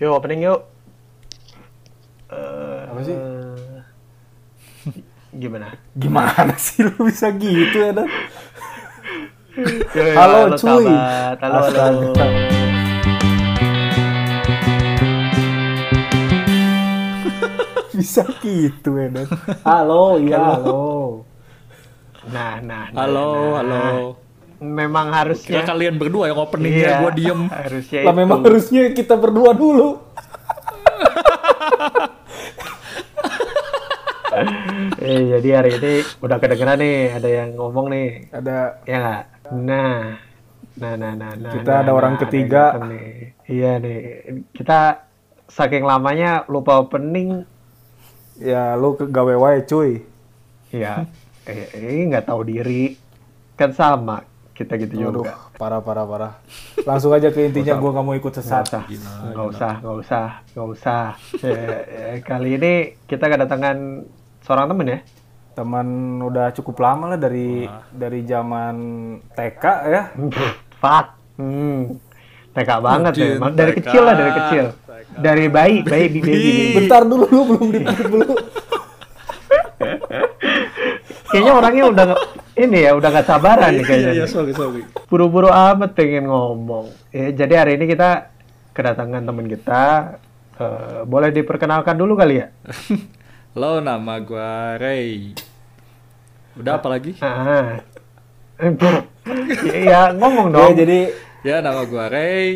Yuk opening yuk. Eh, Apa sih? Gimana? Gimana sih lu bisa gitu ya, Dan? Yuk, yuk, Halo, cuy. sahabat. Halo, halo. Bisa gitu ya, Dan? Halo, iya, halo. Nah, nah, nah, Halo, nah. halo. Memang Kira harusnya. kalian berdua yang openingnya, Iya, gue diem. Harusnya Lah itu. memang harusnya kita berdua dulu. Eh, jadi hari ini udah kedengeran nih, ada yang ngomong nih. Ada Ya nggak? Nah, nah, nah, nah, nah. Kita nah, ada orang nah, ketiga. datang nih. Iya nih. Kita saking lamanya lupa opening. ya lu ke gawe wae cuy. Ya, eh, eh nggak tahu diri. Kan sama kita gitu Aduh, juga. parah parah parah. Langsung aja ke intinya gua nggak mau ikut sesat. usah, nggak usah, nggak usah, nggak usah. Eh, eh, kali ini kita kedatangan seorang temen ya. Teman udah cukup lama lah dari dari zaman TK ya. Fuck. Hmm. TK banget ya. Anjir, Emang Dari TK. kecil lah, dari kecil. Dari bayi, bayi, baby, baby. Bentar dulu lu belum dulu. Kayaknya orangnya udah ini ya, udah gak sabaran nih kayaknya. Iya, sorry, sorry. Buru-buru amat pengen ngomong. Ya, jadi hari ini kita kedatangan temen kita. Eh, boleh diperkenalkan dulu kali ya? Halo, nama gue Ray. Udah apa lagi? Ah. Iya, ngomong Ya dong. jadi Ya, nama gue Ray.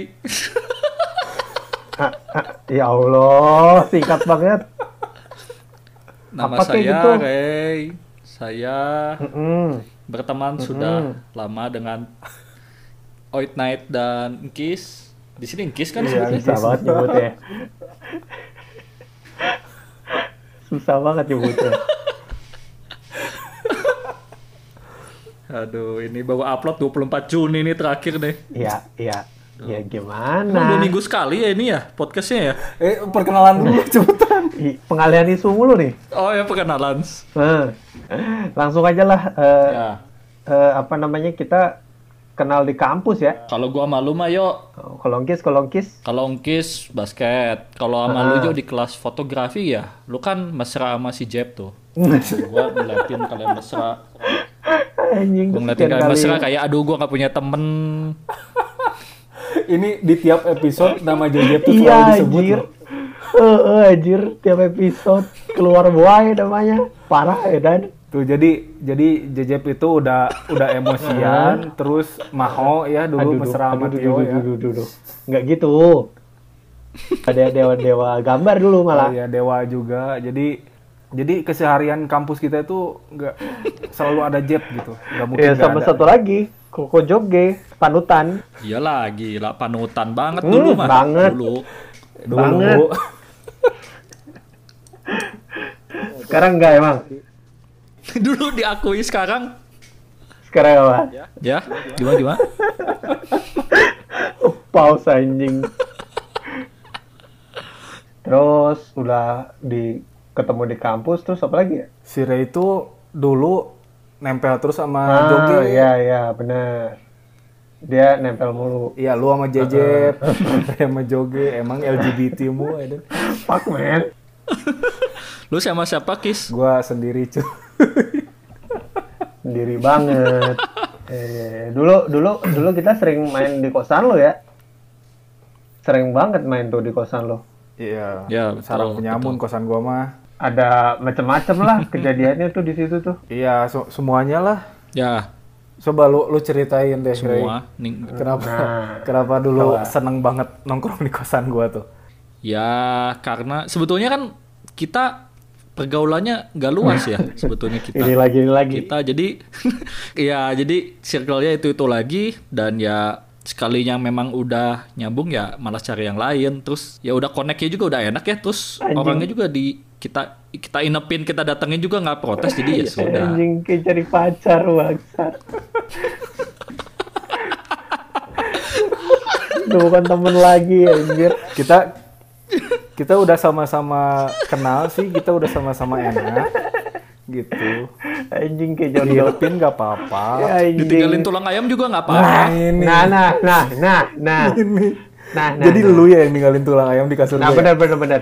Ah, ya Allah, singkat banget. Nama Apa saya gitu? Ray. Saya Mm-mm. berteman sudah lama dengan Oit Night dan Nkis. Di sini Nkis kan Iya? Susah banget nyebutnya. Susah banget nyebutnya. Aduh, ini baru upload 24 Juni ini terakhir nih. Iya, iya. Ya Emang gimana? dua minggu sekali ya ini ya podcastnya ya? eh perkenalan dulu cepetan. Ih, Pengalihan isu mulu nih. Oh ya perkenalan. Eh, Langsung aja lah. eh, Ya. eh, apa namanya kita kenal di kampus ya. Kalau gua malu mah yo Oh, kolongkis. Kalau Ongkis basket, kalau sama lu Jo di kelas fotografi ya, lu kan mesra sama si Jeb tuh. gua ngeliatin kalian mesra, Anjing. gua ngeliatin kalian kali. mesra kayak aduh gua nggak punya temen. Ini di tiap episode nama Jojeb tuh Iya selalu disebut. anjir. loh. Eh, eh, anjir tiap episode keluar buaya namanya. Parah ya Dan. Tuh jadi jadi Jejeb itu udah udah emosian, terus maho ya dulu Aduh, mesra sama Tio ya. aduh, aduh, aduh. Nggak gitu. Ada dewa-dewa gambar dulu Oh malah. iya Dewa juga. Jadi jadi keseharian kampus kita itu nggak selalu ada Jeb gitu. Nggak mungkin Ya nggak sama ada. satu lagi, Koko Joge, panutan. Iya lagi, lah panutan banget Hmm, dulu mah. banget. Dulu. Dulu. banget. Sekarang enggak emang. dulu diakui sekarang. Sekarang apa? Ya, gimana gimana? Pause anjing. Terus udah di ketemu di kampus terus apa lagi ya? Si Ray itu dulu nempel terus sama Ah, Joge. iya iya bener. Dia nempel mulu. Iya, lu sama Jejeb, Ray sama Joge, emang LGBT mu, Aiden. Fuck man. Lu sama siapa Kis? Gua sendiri cuy. Sendiri banget. Eh, dulu dulu dulu kita sering main di kosan lo ya. Sering banget main tuh di kosan lo. Iya. Ya, Sarang penyamun kosan gua mah. Ada macem-macem lah kejadiannya tuh di situ tuh. Iya, se- semuanya lah. Ya, Coba lu lu ceritain deh, semua. Ning, Kenapa Nah, kenapa dulu seneng banget nongkrong di kosan gua tuh? Ya karena sebetulnya kan kita pergaulannya nggak luas ya sebetulnya kita. ini lagi ini lagi. Kita jadi ya jadi circle-nya itu itu lagi dan ya sekalinya memang udah nyambung ya malah cari yang lain terus ya udah connect-nya juga udah enak ya terus Anjing. orangnya juga di kita kita inepin kita datengin juga nggak protes jadi ya sudah Anjing kayak cari pacar bangsat. Udah bukan temen lagi anjir. Kita kita udah sama-sama kenal sih, kita udah sama-sama enak gitu. Anjing kayak jodoh. Dilepin nggak apa-apa. Ya, ditinggalin tulang ayam juga nggak apa-apa Nah, ini. nah, nah, nah, nah, nah. Ini Nah, nah, Jadi nah. lu ya yang ninggalin tulang ayam di kasur Nah, gue. benar benar benar.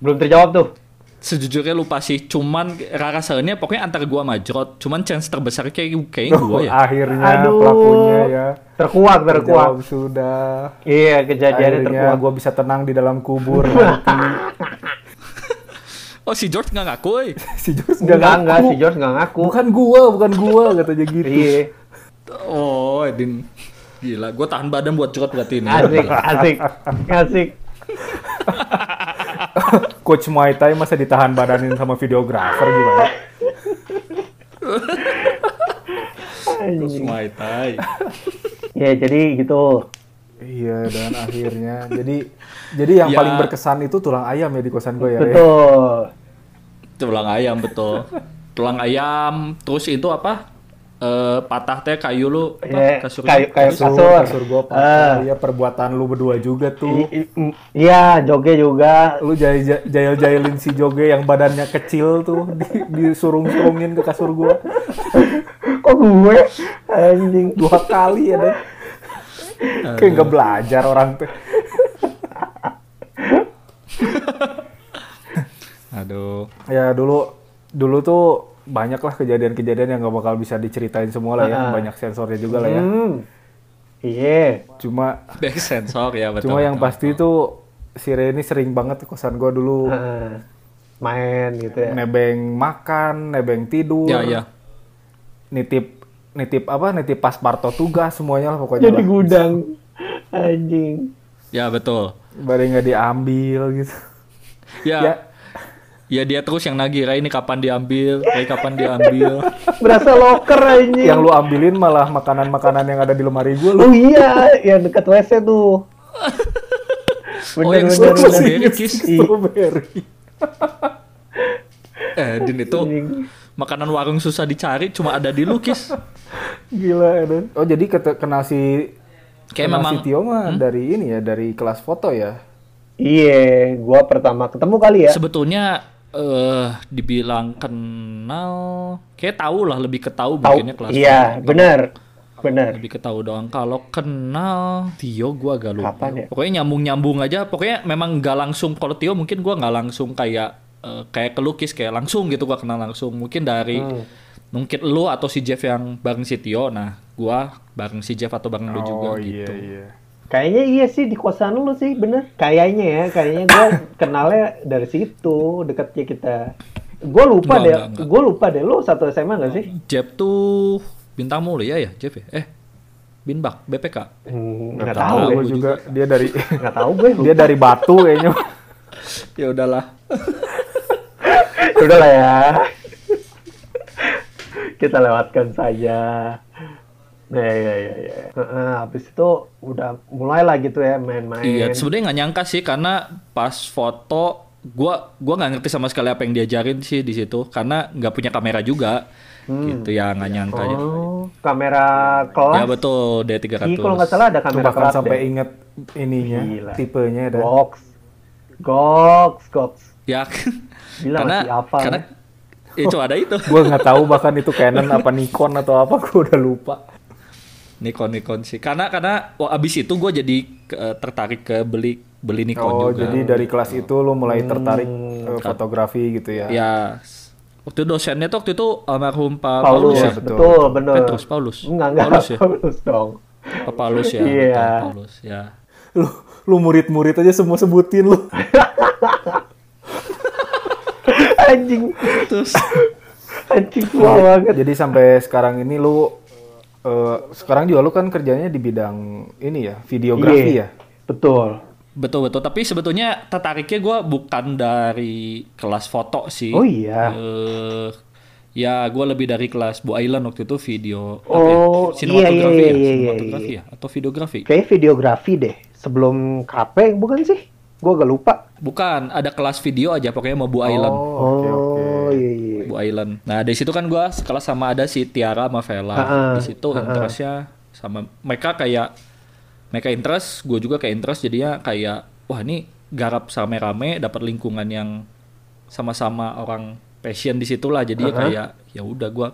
Belum terjawab tuh. Sejujurnya lupa sih, cuman rasanya pokoknya antara gua sama Jrot, cuman chance terbesar kayak kayaknya gua ya. Akhirnya Aduh. pelakunya ya. Terkuak, terkuak. Terjawab sudah. Iya, kejadiannya Akhirnya terkuak. gue bisa tenang di dalam kubur. Oh si George nggak ngaku, eh. si George nggak Enggak, enggak, ngaku. si George enggak ngaku. Bukan gua, bukan gua katanya gitu. Iya. Oh, Edin. Gila, gua tahan badan buat Jrot berarti ini. Asik, asik, asik. Coach Muay Thai masa ditahan badanin sama videografer gimana? Terus Muay Thai. Ya, jadi gitu. Iya dan akhirnya jadi jadi yang Ya. paling berkesan itu tulang ayam ya di kosan gue ya. Betul. Tulang ayam betul. Tulang ayam, terus itu apa? Eh patah teh kayu lu apa? Iya, kasur kayu- kayu- Terus- Kasur. kasur gue Ah. Iya perbuatan lu berdua juga tuh. I- i- Iya, joge juga. Lu jail jail jailin si Joge yang badannya kecil tuh di, disurung-surungin ke kasur gue Kok gue? Anjing. dua kali ya deh. Kayak nggak belajar orang tuh. Aduh. Ya dulu dulu tuh banyak lah kejadian-kejadian yang nggak bakal bisa diceritain semua lah ya. Ah. Banyak sensornya juga lah ya. Hmm. Iya. Cuma Back sensor ya betul. cuma yang betul. pasti tuh si Reni sering banget ke kosan gua dulu Heeh. Main gitu ya. nebeng makan, nebeng tidur, Ya ya. nitip nitip apa nitip pasparto tugas semuanya lah pokoknya Jadi lah. gudang. Anjing. Ya betul. Badai nggak diambil gitu. Ya. Ya. Ya dia terus yang nagih, Ray ini kapan diambil, Ray kapan diambil. Berasa loker anjing. Yang lu ambilin malah makanan-makanan yang ada di lemari gua lu. Oh iya, yang dekat WC tuh. Oh, yang bener, strawberry, bener. Kis. Ih, Strawberry. Eh, Din itu makanan warung susah dicari, cuma ada di lukis. Gila ya Oh jadi kenal si Kayak memang- si Tio mah dari ini ya dari kelas foto ya. Iya, gua pertama ketemu kali ya. Sebetulnya eh dibilang kenal, kayak tahu lah lebih ke tahu kelas. Iya, benar. Benar. Lebih ke tahu doang. Kalau kenal Tio gua agak lupa. Kapan ya? Pokoknya nyambung-nyambung aja. Pokoknya memang nggak langsung kalau Tio mungkin gua nggak langsung kayak eh, kayak kelukis kayak langsung gitu gua kenal langsung. Mungkin dari Hmm. mungkin lu atau si Jeff yang bareng si Tio. Nah, gua bareng si Jeff atau bareng lu juga gitu. iya. Kayaknya iya sih di kosan lu sih, bener. Kayaknya ya, kayaknya gua kenalnya dari situ, dekatnya kita. Gua lupa Enggak, deh, gua lupa deh. Lu satu SMA gak sih? Jeff tuh bintang mulia ya, Jeff ya? Eh, Binbak, BPK. Hmm, Nggak tahu tahu, gue gue juga dia dari Nggak tahu gue. dia dari Batu kayaknya. Ya udahlah. Udah lah ya. Kita lewatkan saja. Nah, ya, ya, ya. Heeh, habis itu udah mulai lah gitu ya main-main. Iya, sebenarnya nggak nyangka sih karena pas foto gua gua nggak ngerti sama sekali apa yang diajarin sih di situ karena nggak punya kamera juga. Gitu ya nggak nyangka aja. Oh, kamera kelas. Ya betul, D300. Ih, kalau nggak salah ada kamera bahkan kelas sampai deh. inget ininya, Gila. tipenya dan Gox. Gox, Gox. Ya. Gila, karena masih apa, karena itu ada itu. gue nggak tahu bahkan itu Canon apa Nikon atau apa gue udah lupa. Nikon Nikon sih. Karena karena wah, abis itu gue jadi ke- tertarik ke beli beli Nikon Oh juga. jadi dari kelas itu lo mulai tertarik eh, fotografi gitu ya? Ya. Waktu dosennya tuh waktu itu almarhum Pak Paulus, Paulus, ya. betul. betul, bener. Petrus Paulus. Enggak, enggak. Paulus ya. Paulus dong. Pak Paulus ya. Iya. betul, Paulus ya. Lu lu murid-murid aja semua sebutin lu. Anjing, Terus anjing tua banget. Jadi sampai sekarang ini lu eh, sekarang juga lu kan kerjanya di bidang ini ya, videografi Iya, ya. Betul. betul betul. Tapi sebetulnya tertariknya gue bukan dari kelas foto sih. Oh iya. Eh, ya gue lebih dari kelas Bu Island waktu itu video. apa Oh, ya? Sinematografi iya, iya, ya? iya, iya, Sinematografi ya? Atau videografi? Kayak videografi deh. Sebelum KP, bukan sih? Gue agak lupa. Bukan, ada kelas video aja pokoknya mau Bu Island. Oh, oke oke. Oh, iya, iya. Bu Island. Nah, dari situ kan gua sekelas sama ada si Tiara sama Vela. Ha-ha, Di situ interestnya sama mereka kayak mereka interest, gue juga kayak interest jadinya kayak wah ini garap sama rame dapat lingkungan yang sama-sama orang passion di situ lah jadinya kayak ya udah gua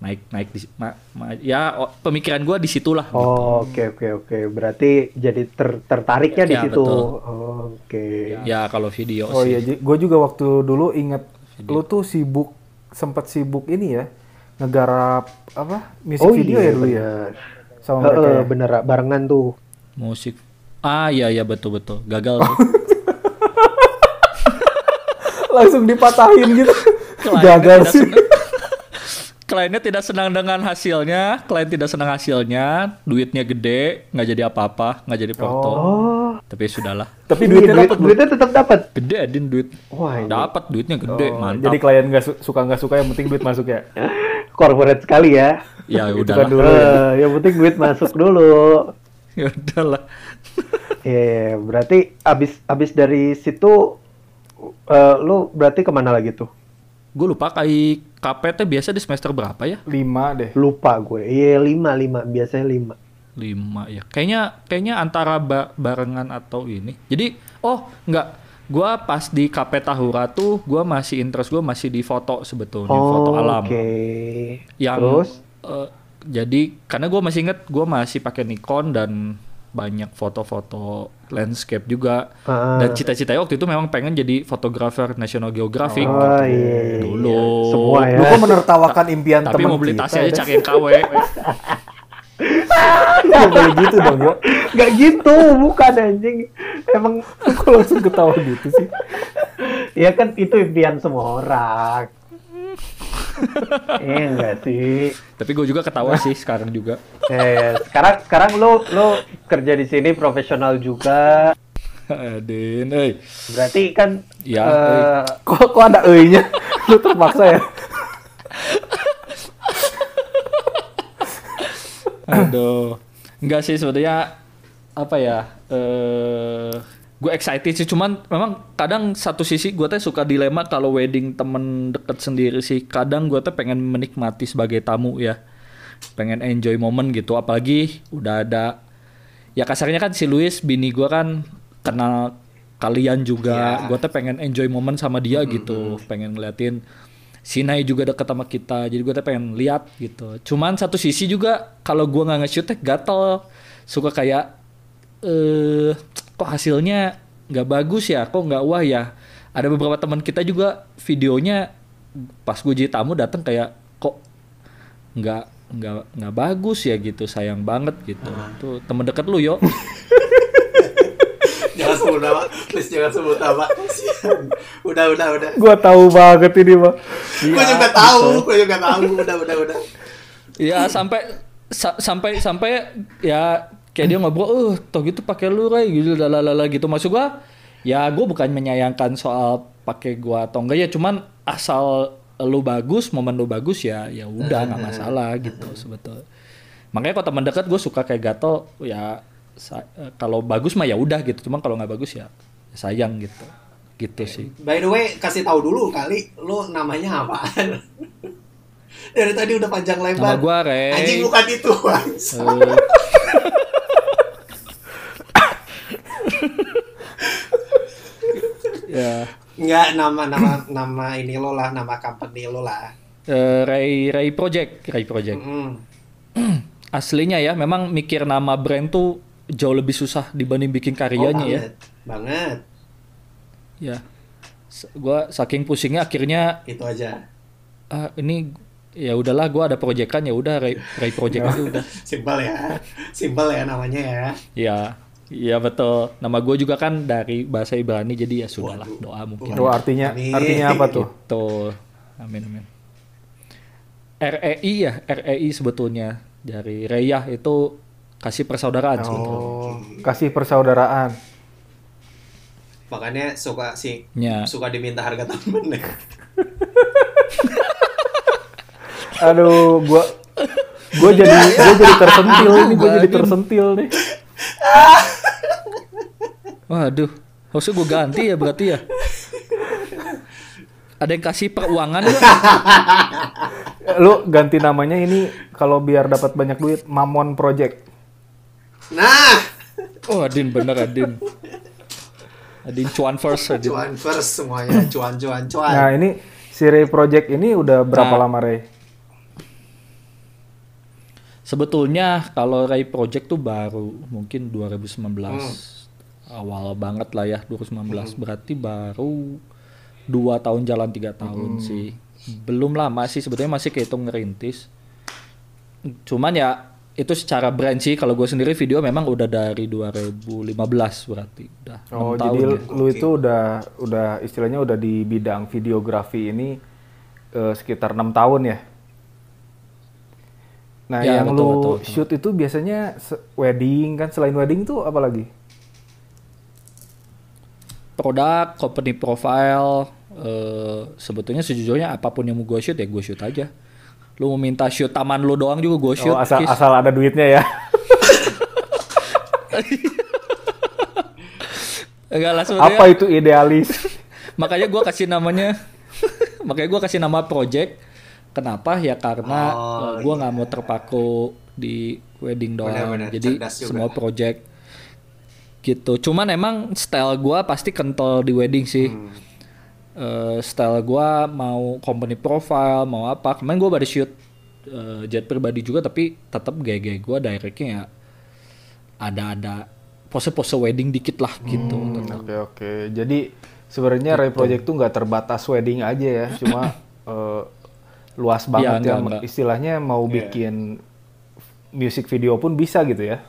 naik naik di ma- ma- ya oh, pemikiran gue di situlah gitu. Oh, oke oke oke. Berarti jadi ter- tertariknya di Ya, situ. betul. Oh, Oke. ya kalau video Oh sih iya, gue juga waktu dulu inget lu tuh sibuk sempat sibuk ini ya ngegarap apa musik Oh video iya, ya dulu ya sama mereka. ya? bener barengan tuh. musik ah iya iya betul betul gagal sih. Langsung dipatahin gitu. Gagal sih. Kliennya tidak senang dengan hasilnya klien tidak senang hasilnya duitnya gede nggak jadi apa-apa nggak jadi foto Oh. tapi sudahlah Tapi Iya, duitnya duit, dapat lu. duitnya tetap dapat. gede adin duit Wah, ini dapat duitnya gede Oh, mantap Jadi klien nggak su- suka nggak suka yang penting duit masuk ya. corporate sekali ya. ya udah kan dulu ya. Eh, yang penting duit masuk dulu. ya udahlah Iya, berarti abis abis dari situ eh, lu berarti ke mana lagi tuh? gue lupa kayak KPT biasa di semester berapa ya Lima deh. Lupa gue. Iya lima lima biasanya lima. lima ya kayaknya kayaknya antara ba- barengan atau ini jadi oh nggak gua pas di KP Tahura tuh gua masih interest gua masih di foto sebetulnya foto alam Oh, Oke. yang Terus? eh, jadi karena gua masih inget gua masih pakai Nikon dan banyak foto-foto landscape juga Ah. dan cita-citanya waktu itu memang pengen jadi fotografer National Geographic Oh gitu. iya, iya, iya. Dulu. Semua ya. Lu kok menertawakan impian tapi teman mau beli kita tasnya aja cari yang KW Nggak boleh gitu dong, yo. Gak gitu, bukan anjing. Emang Kok langsung ketawa gitu sih? ya kan itu impian semua orang. Iya enggak sih. tapi gue juga ketawa sih sekarang juga Eh, sekarang sekarang lu lu kerja di sini profesional juga. Adin, eh. Berarti kan Ya, eh, Kok kok ada e-nya? Lu terpaksa ya? Aduh. Enggak sih sebenarnya apa ya? Eh gue excited sih cuman memang kadang satu sisi gue teh suka dilema kalau wedding temen deket sendiri sih. Kadang gue teh pengen menikmati sebagai tamu ya. Pengen enjoy momen gitu apalagi udah ada ya kasarnya kan si Luis bini gue kan kenal kalian juga. Gue teh pengen enjoy momen sama dia gitu. Pengen ngeliatin Sinai juga deket sama kita jadi gue teh pengen lihat gitu. Cuman satu sisi juga kalau gue nggak nge-shoot teh gatel. Suka kayak eh kok hasilnya nggak bagus ya kok nggak wah ya. Ada beberapa teman kita juga videonya pas gue jadi tamu datang kayak kok nggak nggak nggak bagus ya gitu sayang banget gitu. Tuh temen deket lu yo. Jangan sebut nama please jangan sebut nama. Udah udah udah. Gua tahu banget ini, Bang. gue juga tahu gue juga tahu. Udah udah udah. Ya sampai sa- sampai sampai ya kayak dia ngobrol oh toh gitu pakai lu Ray. Gitu lalala gitu. Maksud gua ya gua bukan menyayangkan soal pakai gua atau enggak ya cuman asal lu bagus momen lu bagus ya ya udah nggak masalah gitu sebetulnya. Makanya kalau teman dekat gue suka kayak gato ya eh, kalau bagus mah ya udah gitu. Cuman kalau nggak bagus ya sayang gitu. Gitu sih. By the way kasih tahu dulu kali lu namanya apaan dari tadi udah panjang nama lebar gua Ray. Anjing bukan itu bangsa. Eh, ya Nggak nama nama nama ini lo lah nama company lo lah Eh, Ray Ray Project, Ray Project. Mm. Aslinya ya, memang mikir nama brand tuh jauh lebih susah dibanding bikin Oh, karyanya ya. banget. banget Ya, gua saking pusingnya akhirnya itu aja ah, ini ya udahlah, gua ada proyekan ya udah Ray, Ray Project aja udah. simpel ya simpel ya namanya ya Ya, iya betul. Nama gue juga kan dari bahasa Ibrani jadi ya sudahlah Waduh. doa mungkin. Oh, artinya Amin. artinya apa tuh? Betul. Amin amin. REI ya, REI sebetulnya dari Reyah itu kasih persaudaraan sebetulnya. Oh, kasih persaudaraan. makanya suka sih Ya. suka diminta harga temen ya Aduh, gua gua jadi gua jadi tersentil ini, gua jadi tersentil nih. Waduh, harusnya gue ganti ya berarti ya. Ada yang kasih peruangan nggak? Lu ganti namanya ini kalau biar dapat banyak duit Mamon Project. nah Oh Adin bener Adin. Adin cuan first Adin. cuan first semuanya cuan cuan cuan Nah, ini si Ray Project ini udah berapa Nah. lama Ray? Sebetulnya kalau Ray Project tuh baru mungkin 2019 Hmm. Awal banget lah ya 2019 berarti baru dua tahun jalan tiga tahun Hmm. sih belum lama sih sebetulnya masih kehitung ngerintis cuman ya itu secara brand sih kalau gue sendiri video memang udah dari 2015 berarti udah Oh, 6 jadi tahun ya. lu itu udah udah istilahnya udah di bidang videografi ini eh, sekitar enam tahun ya. Nah, Ya, yang betul, lu betul, betul. shoot itu biasanya wedding kan selain wedding tuh apa lagi? Produk company profile eh, sebetulnya sejujurnya apa pun yang mau gue shoot ya gue shoot aja lu mau minta shoot taman lu doang juga gue shoot Oh, asal Kis. asal ada duitnya ya. Enggak lah sebenarnya apa itu idealis? makanya gue kasih namanya makanya gue kasih nama project kenapa ya karena Oh, gue nggak mau terpaku di wedding doang Benar-benar, jadi cerdas juga. semua project gitu cuman emang style gue pasti kental di wedding sih Hmm. Eh, style gue mau company profile mau apa kemarin gue baru shoot eh, jet pribadi juga tapi tetap gaya-gaya gue directnya ya ada-ada pose-pose wedding dikit lah gitu Hmm, Oke oke. Jadi sebenarnya Ray Project tuh nggak terbatas wedding aja ya, cuma eh, luas banget enggak, ya. enggak. Istilahnya mau Iya. bikin musik video pun bisa gitu ya.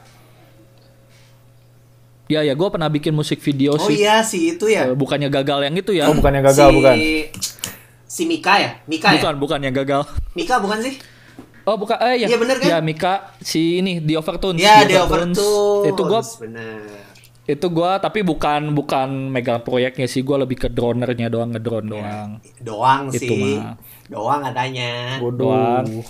Ya ya gue pernah bikin musik video Oh sih iya sih itu ya. Eh, bukannya gagal yang itu ya. Oh bukannya gagal si... bukan? Si Mika ya? Mika bukan, ya? bukan yang gagal. Mika bukan sih? Oh, bukan. Eh, ya. Iya, bener kan? Ya, Mika si ini di Overtones. Ya, Di Overtones. Itu gua Bener. itu gua tapi bukan bukan megang proyeknya sih, gua lebih ke dronernya doang, ngedrone Ya. doang. Doang Itu sih. mah. Doang adanya. Doang.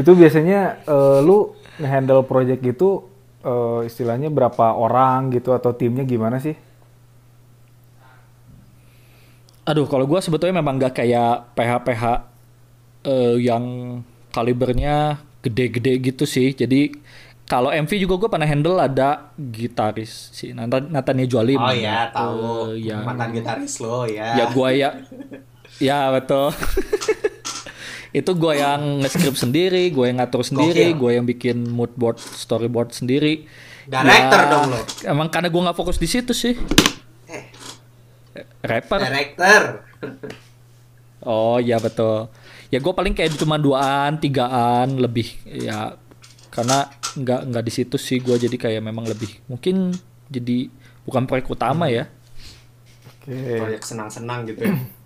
itu biasanya eh, lu ngehandle project gitu eh, istilahnya berapa orang gitu atau timnya gimana sih? Aduh, kalau gua sebetulnya memang gak kayak PH-PH eh, yang kalibernya gede-gede gitu sih. Jadi kalau MV juga gue pernah handle ada gitaris si Nathan Nathania Jolim. Oh ya, tahu. Eh, ya. Mantan gitaris lo ya. ya gua ya ya betul itu gua yang nge-script sendiri gua yang ngatur sendiri gua yang bikin mood board storyboard sendiri Director Ya, dong lo. emang karena gua nggak fokus di situ sih Eh, rapper director. oh ya betul ya gua paling kayak cuma duaan tigaan lebih ya karena nggak nggak di situ sih gua jadi kayak memang lebih mungkin jadi bukan proyek utama ya Oke. Proyek senang-senang gitu ya.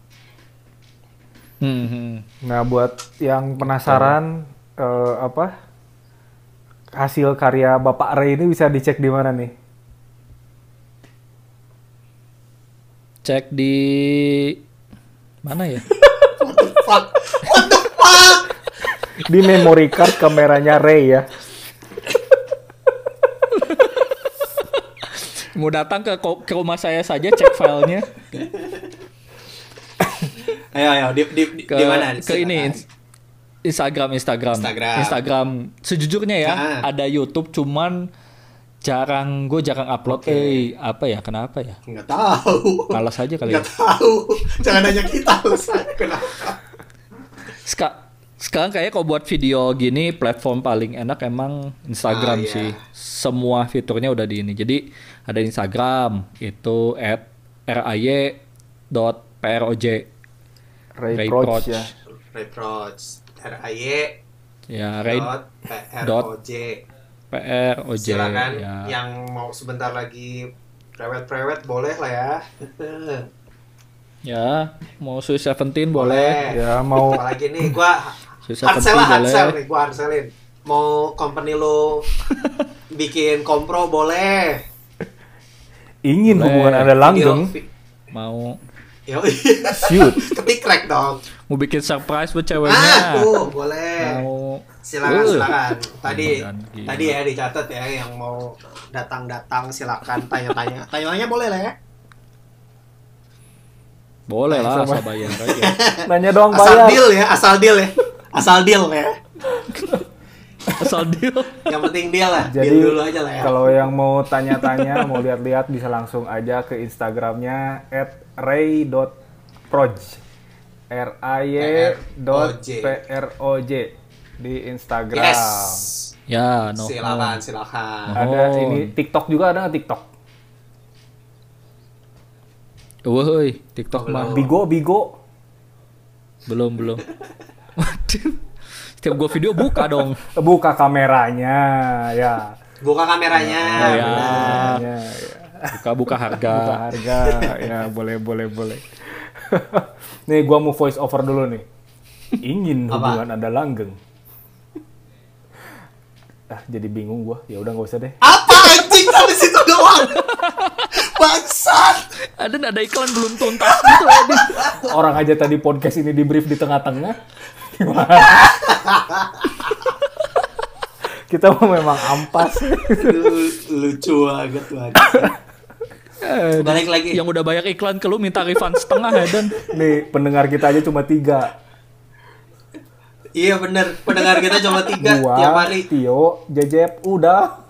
Hmm, hmm. Nah buat yang penasaran eh, apa hasil karya Bapak Ray ini bisa dicek di mana nih? cek di mana ya Fuck. What the fuck? Di memory card kameranya Ray ya. Mau datang ke ke rumah saya saja cek filenya Ayo ayo di di di, ke di mana? ke ini. Instagram Instagram Instagram. Instagram. Sejujurnya ya Ah. ada YouTube cuman jarang gue jarang upload. Oke. Eh apa ya kenapa ya? Nggak tahu. Malas aja kali ya. Nggak tahu. Jangan nanya kita alasan kenapa. Ska- sekarang kayaknya kalau buat video gini platform paling enak emang Instagram Ah, iya. sih. Semua fiturnya udah di ini. Jadi ada Instagram itu at ray.proj. Ray, Ray Proj. ya. Reproach. R A Y Ya, ray dot P R O J. proj. Silakan ya. yang mau sebentar lagi prewed-prewed boleh lah ya. Ya, mau Sweet Seventeen boleh. Ya mau Apalagi nih gua sell lah, boleh. sell nih, gua hard sellin. Mau company lu bikin kompro boleh. ingin Boleh. hubungan Anda langgeng, Video- Mau Yo, shoot. ketik rek dong. mau bikin surprise buat Ah, ceweknya. tuh boleh. Mau Silakan, Uh. silakan. Tadi Dan gila. tadi ya dicatat ya yang mau datang-datang silakan tanya-tanya. Tanya-tanya boleh lah ya. boleh lah asal bayar aja. Nanya doang Asal bayar. deal ya, asal deal ya. Asal deal ya. Asal deal. Yang penting deal lah. Jadi deal dulu aja lah ya. kalau yang mau tanya-tanya, mau lihat-lihat bisa langsung aja ke Instagramnya @ray.proj. R A Y dot P R O J. di Instagram. Yes. Ya, no. Silakan, silakan. Ada Oh. ini TikTok juga ada nggak TikTok? Woi, TikTok mah Bigo, Bigo. belum belum. Waduh. Setiap gua video buka dong. Buka kameranya, ya. Buka kameranya. Oh, ya. benar. Ya, ya. Buka buka harga. Buka harga, ya boleh, boleh, boleh. nih, gua mau voice over dulu nih. Ingin Apa? hubungan Anda langgeng. Ah, jadi bingung gua. Ya udah nggak usah deh. Apa anjing sampai situ doang? Bangsat. Ada ada iklan belum tuntas gitu. Orang aja tadi podcast ini di brief di tengah-tengah. Gimana? Kita memang ampas. Lu- lucu banget tuh. Eh, Balik lagi. Yang udah banyak iklan ke lu minta refund setengah ya dan Nih, pendengar kita aja cuma tiga. Iya bener. Pendengar kita cuma tiga Gua, tiap hari. Tio, Jejep, udah.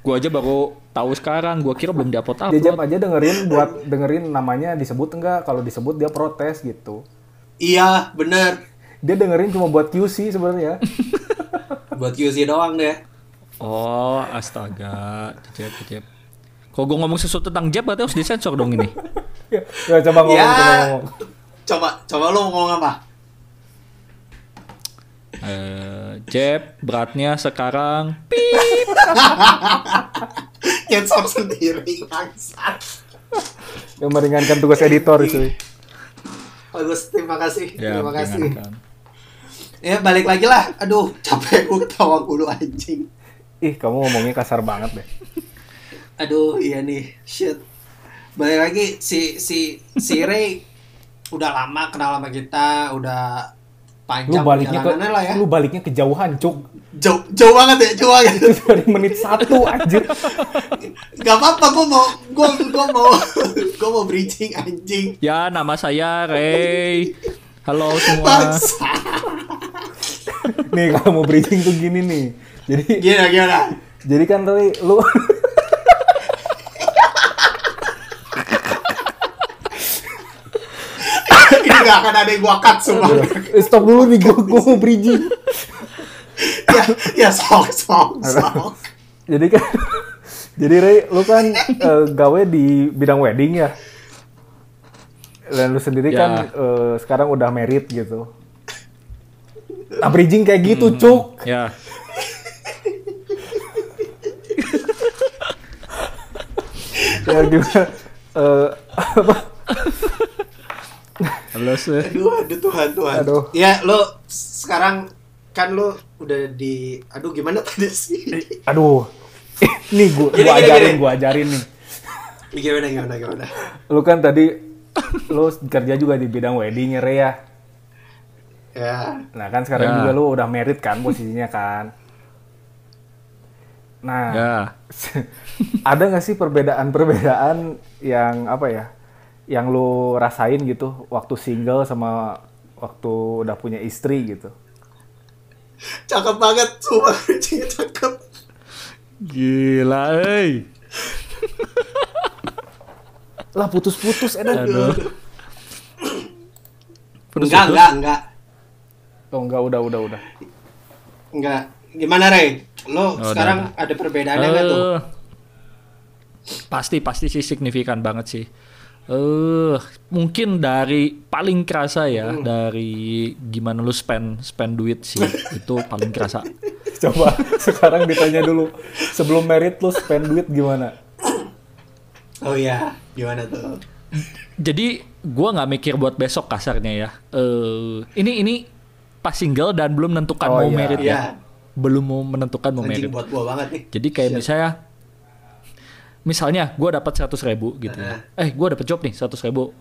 gua aja baru tahu sekarang. Gua kira belum diupload Jejep upload. aja dengerin buat dengerin namanya disebut enggak. Kalau disebut dia protes gitu. Iya bener. Dia dengerin cuma buat QC sebenarnya. Buat QC doang deh. Oh, astaga. Jep, jep. Kalau gua ngomong sesuatu tentang Jep berarti harus disensor dong ini. ya, ya, coba ngomong, Ya. coba ngomong. Coba, coba lu mau ngomong apa? Eh, Jep beratnya sekarang Nyensor sendiri bangsat. Yang meringankan tugas editor itu. Bagus, terima kasih. ya terima kasih. meringankan. Ya balik lagi lah. Aduh, capek gue ketawa dulu anjing. Ih, kamu ngomongnya kasar banget deh. Aduh, iya nih. Shit. Balik lagi si si si Ray udah lama kenal sama kita, udah Lu panjang baliknya ke perjalanannya lah ya. lu baliknya kejauhan, Cuk. Jauh, jauh banget ya, jauh banget. Itu dari menit satu anjir. Gak apa-apa, gue mau, gue gue mau, gue mau bridging anjing. Ya, nama saya Ray. Halo semua. Bangsa. nih kalau mau bridging tuh gini nih. Jadi Gimana, gimana? jadi kan Roy, lu Ini gak akan ada yang gue cut semua. Eh, stop dulu nih gua, gua mau bridging. ya, ya sok, sok, sok. Jadi kan jadi Ray, lu kan eh, gawe di bidang wedding ya. Dan lu sendiri Ya. kan eh, sekarang udah married gitu. Nah, bridging kayak gitu, Cuk. Ya. Ya gimana? Eh, apa? Halo sih. Aduh, aduh Tuhan, Tuhan. Aduh. Ya, lo sekarang kan lo udah di aduh gimana tadi sih? Aduh. Eh, nih gua, Gini, gua gini, ajarin, gini. gua ajarin nih. gimana gimana gimana? Lu kan tadi lu kerja juga di bidang wedding ya, Ray ya. Ya. Nah kan sekarang Ya. juga lu udah merit kan posisinya kan. Nah, Ya. ada nggak sih perbedaan-perbedaan yang apa ya, yang lu rasain gitu waktu single sama waktu udah punya istri gitu? Cakep banget, sumpah kucingnya cakep. Gila, eh. Lah putus-putus edan. Aduh. Enggak, enggak, enggak. Oh enggak, udah, udah, udah. Enggak. Gimana, Ray? Lo udah, sekarang ada perbedaannya nggak tuh? Eh, Pasti pasti sih signifikan banget sih. Eh, mungkin dari paling kerasa ya Hmm. dari gimana lu spend spend duit sih itu paling kerasa. Coba sekarang ditanya dulu, sebelum merit lu spend duit gimana? Oh iya, gimana tuh? Jadi gua nggak mikir buat besok kasarnya ya. Eh, ini ini pas single dan belum menentukan Oh, mau iya. merit Iya. Belum mau menentukan mau Anjing buat gua banget nih. Jadi kayak Shit. misalnya misalnya gue dapat 100 ribu gitu ya. Eh gue dapet job nih 100 ribu.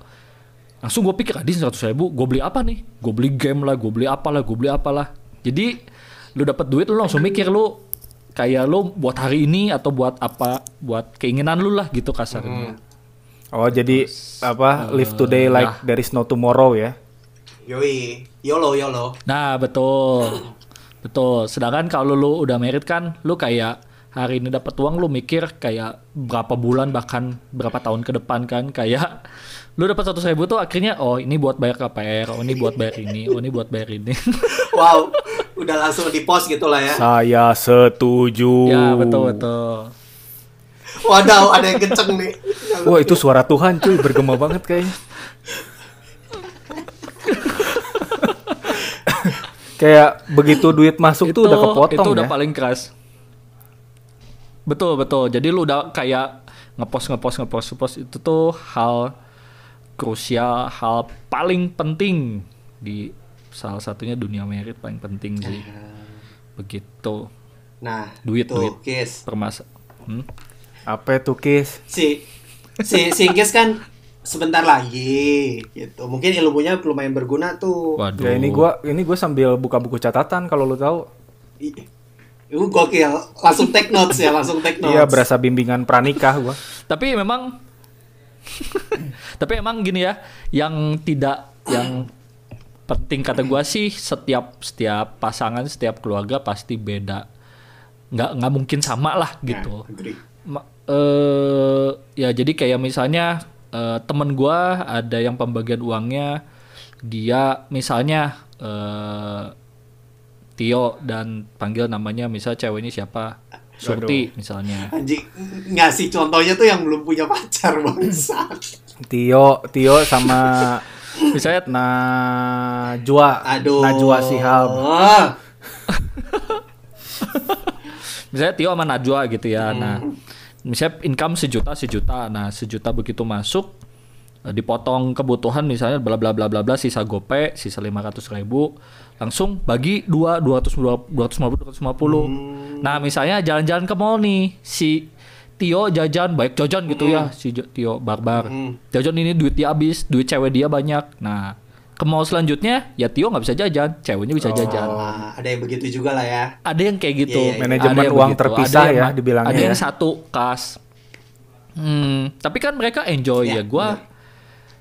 Langsung gue pikir adin 100 ribu gue beli apa nih? Gue beli game lah, gue beli apalah, gue beli apalah. Jadi lu dapat duit lu langsung mikir lu kayak lu buat hari ini atau buat apa buat keinginan lu lah gitu kasarnya. Oh jadi apa live today like there is no tomorrow ya? Yoi, YOLO, YOLO. Nah betul betul. Sedangkan kalau lu udah merit kan lu kayak hari ini dapat uang lu mikir kayak berapa bulan bahkan berapa tahun ke depan kan kayak lu dapat satu ribu tuh akhirnya oh ini buat bayar KPR oh ini buat bayar ini oh ini buat bayar ini Wow, udah langsung di post gitu lah ya. Saya setuju. ya betul betul Waduh, ada yang kenceng nih. Wah itu suara Tuhan cuy bergema banget kayaknya. Kayak begitu duit masuk tuh udah kepotong itu udah ya. paling keras betul betul jadi lu udah kayak ngepost ngepost ngepost ngepost itu tuh hal krusial hal paling penting di salah satunya dunia merit paling penting sih begitu Nah, duit tuh, duit Kis. permasa hmm? Apa itu Kis? Si si si Kis kan sebentar lagi gitu. Mungkin ilmunya lumayan berguna tuh. waduh Ya ini gua ini gua sambil buka buku catatan kalau lu tahu. Itu gokil. Langsung take notes ya, langsung take notes. Iya berasa bimbingan pranikah gua. tapi memang tapi emang gini ya yang tidak yang penting kata gua sih setiap setiap pasangan setiap keluarga pasti beda nggak nggak mungkin sama lah Ya, gitu agree. Ma- eh ya jadi kayak misalnya eh, temen gua ada yang pembagian uangnya dia misalnya eh Tio dan panggil namanya misal cewek ini siapa Surti misalnya Anjing ngasih contohnya tuh yang belum punya pacar bangsa. Tio Tio sama misalnya Najwa Aduh. Najwa Sihab. Ah, misalnya Tio sama Najwa gitu ya. Nah, misalnya income sejuta sejuta. Nah, sejuta begitu masuk eh, dipotong kebutuhan misalnya bla bla bla bla bla sisa gope sisa 500 ribu langsung bagi dua 200 250 250 nah misalnya jalan-jalan ke mall nih si Tio jajan baik jajan gitu ya si Jo- Tio barbar. Jajan ini duit dia habis duit cewek dia banyak. Nah ke mall selanjutnya ya Tio nggak bisa jajan ceweknya bisa jajan. Ah, ada yang begitu juga lah ya. ada yang kayak gitu. Iya, iya, iya. Manajemen uang begitu. terpisah Ada yang ya, dibilangnya ada yang ya. satu kas. Hmm, tapi kan mereka enjoy Iya, ya gua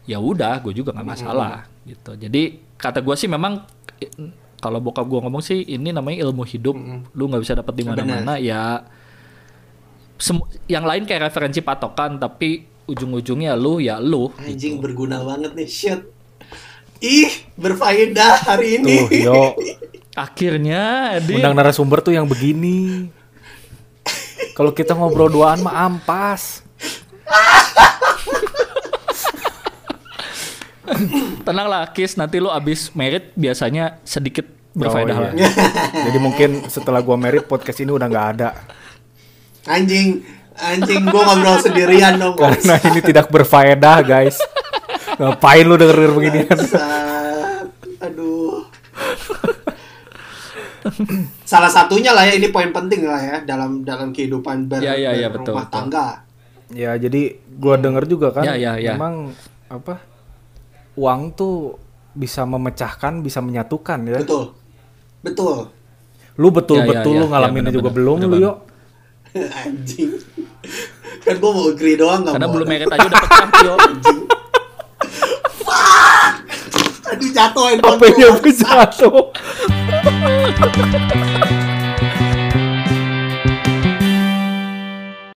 ya udah gue juga nggak masalah gitu. Jadi kata gua sih memang kalau bokap gua ngomong sih ini namanya ilmu hidup. Lu nggak bisa dapat di mana-mana ya. Sem- yang lain kayak referensi patokan tapi ujung-ujungnya lu ya lu Anjing berguna banget nih shit. Ih, berfaedah hari ini. Tuh, yo akhirnya undang narasumber tuh yang begini. Kalau kita ngobrol duaan mah ampas. tenanglah Kis nanti lu abis merit biasanya sedikit berfaedah Oh, lah iya. Jadi mungkin setelah gua merit podcast ini udah nggak ada Anjing, anjing gua ngobrol sendirian dong. karena ini tidak berfaedah guys. Ngapain lu denger denger beginian? Bangsat. Aduh. Salah satunya lah ya ini poin penting lah ya dalam dalam kehidupan ber, Ya, ya, ya, betul, betul. tangga. Ya jadi gua denger juga kan. Ya, ya, ya. Memang apa? Uang tuh bisa memecahkan, bisa menyatukan ya. Betul. Betul. Lu betul Ya, ya, betul ya, lu ya, ngalaminnya juga belum lu bener-bener. yuk. Anjing. Kan gua mau agree doang nggak karena boleh. belum merit aja udah pecah Tio Aduh jatuh handphone HP-nya gua. bisa tuh.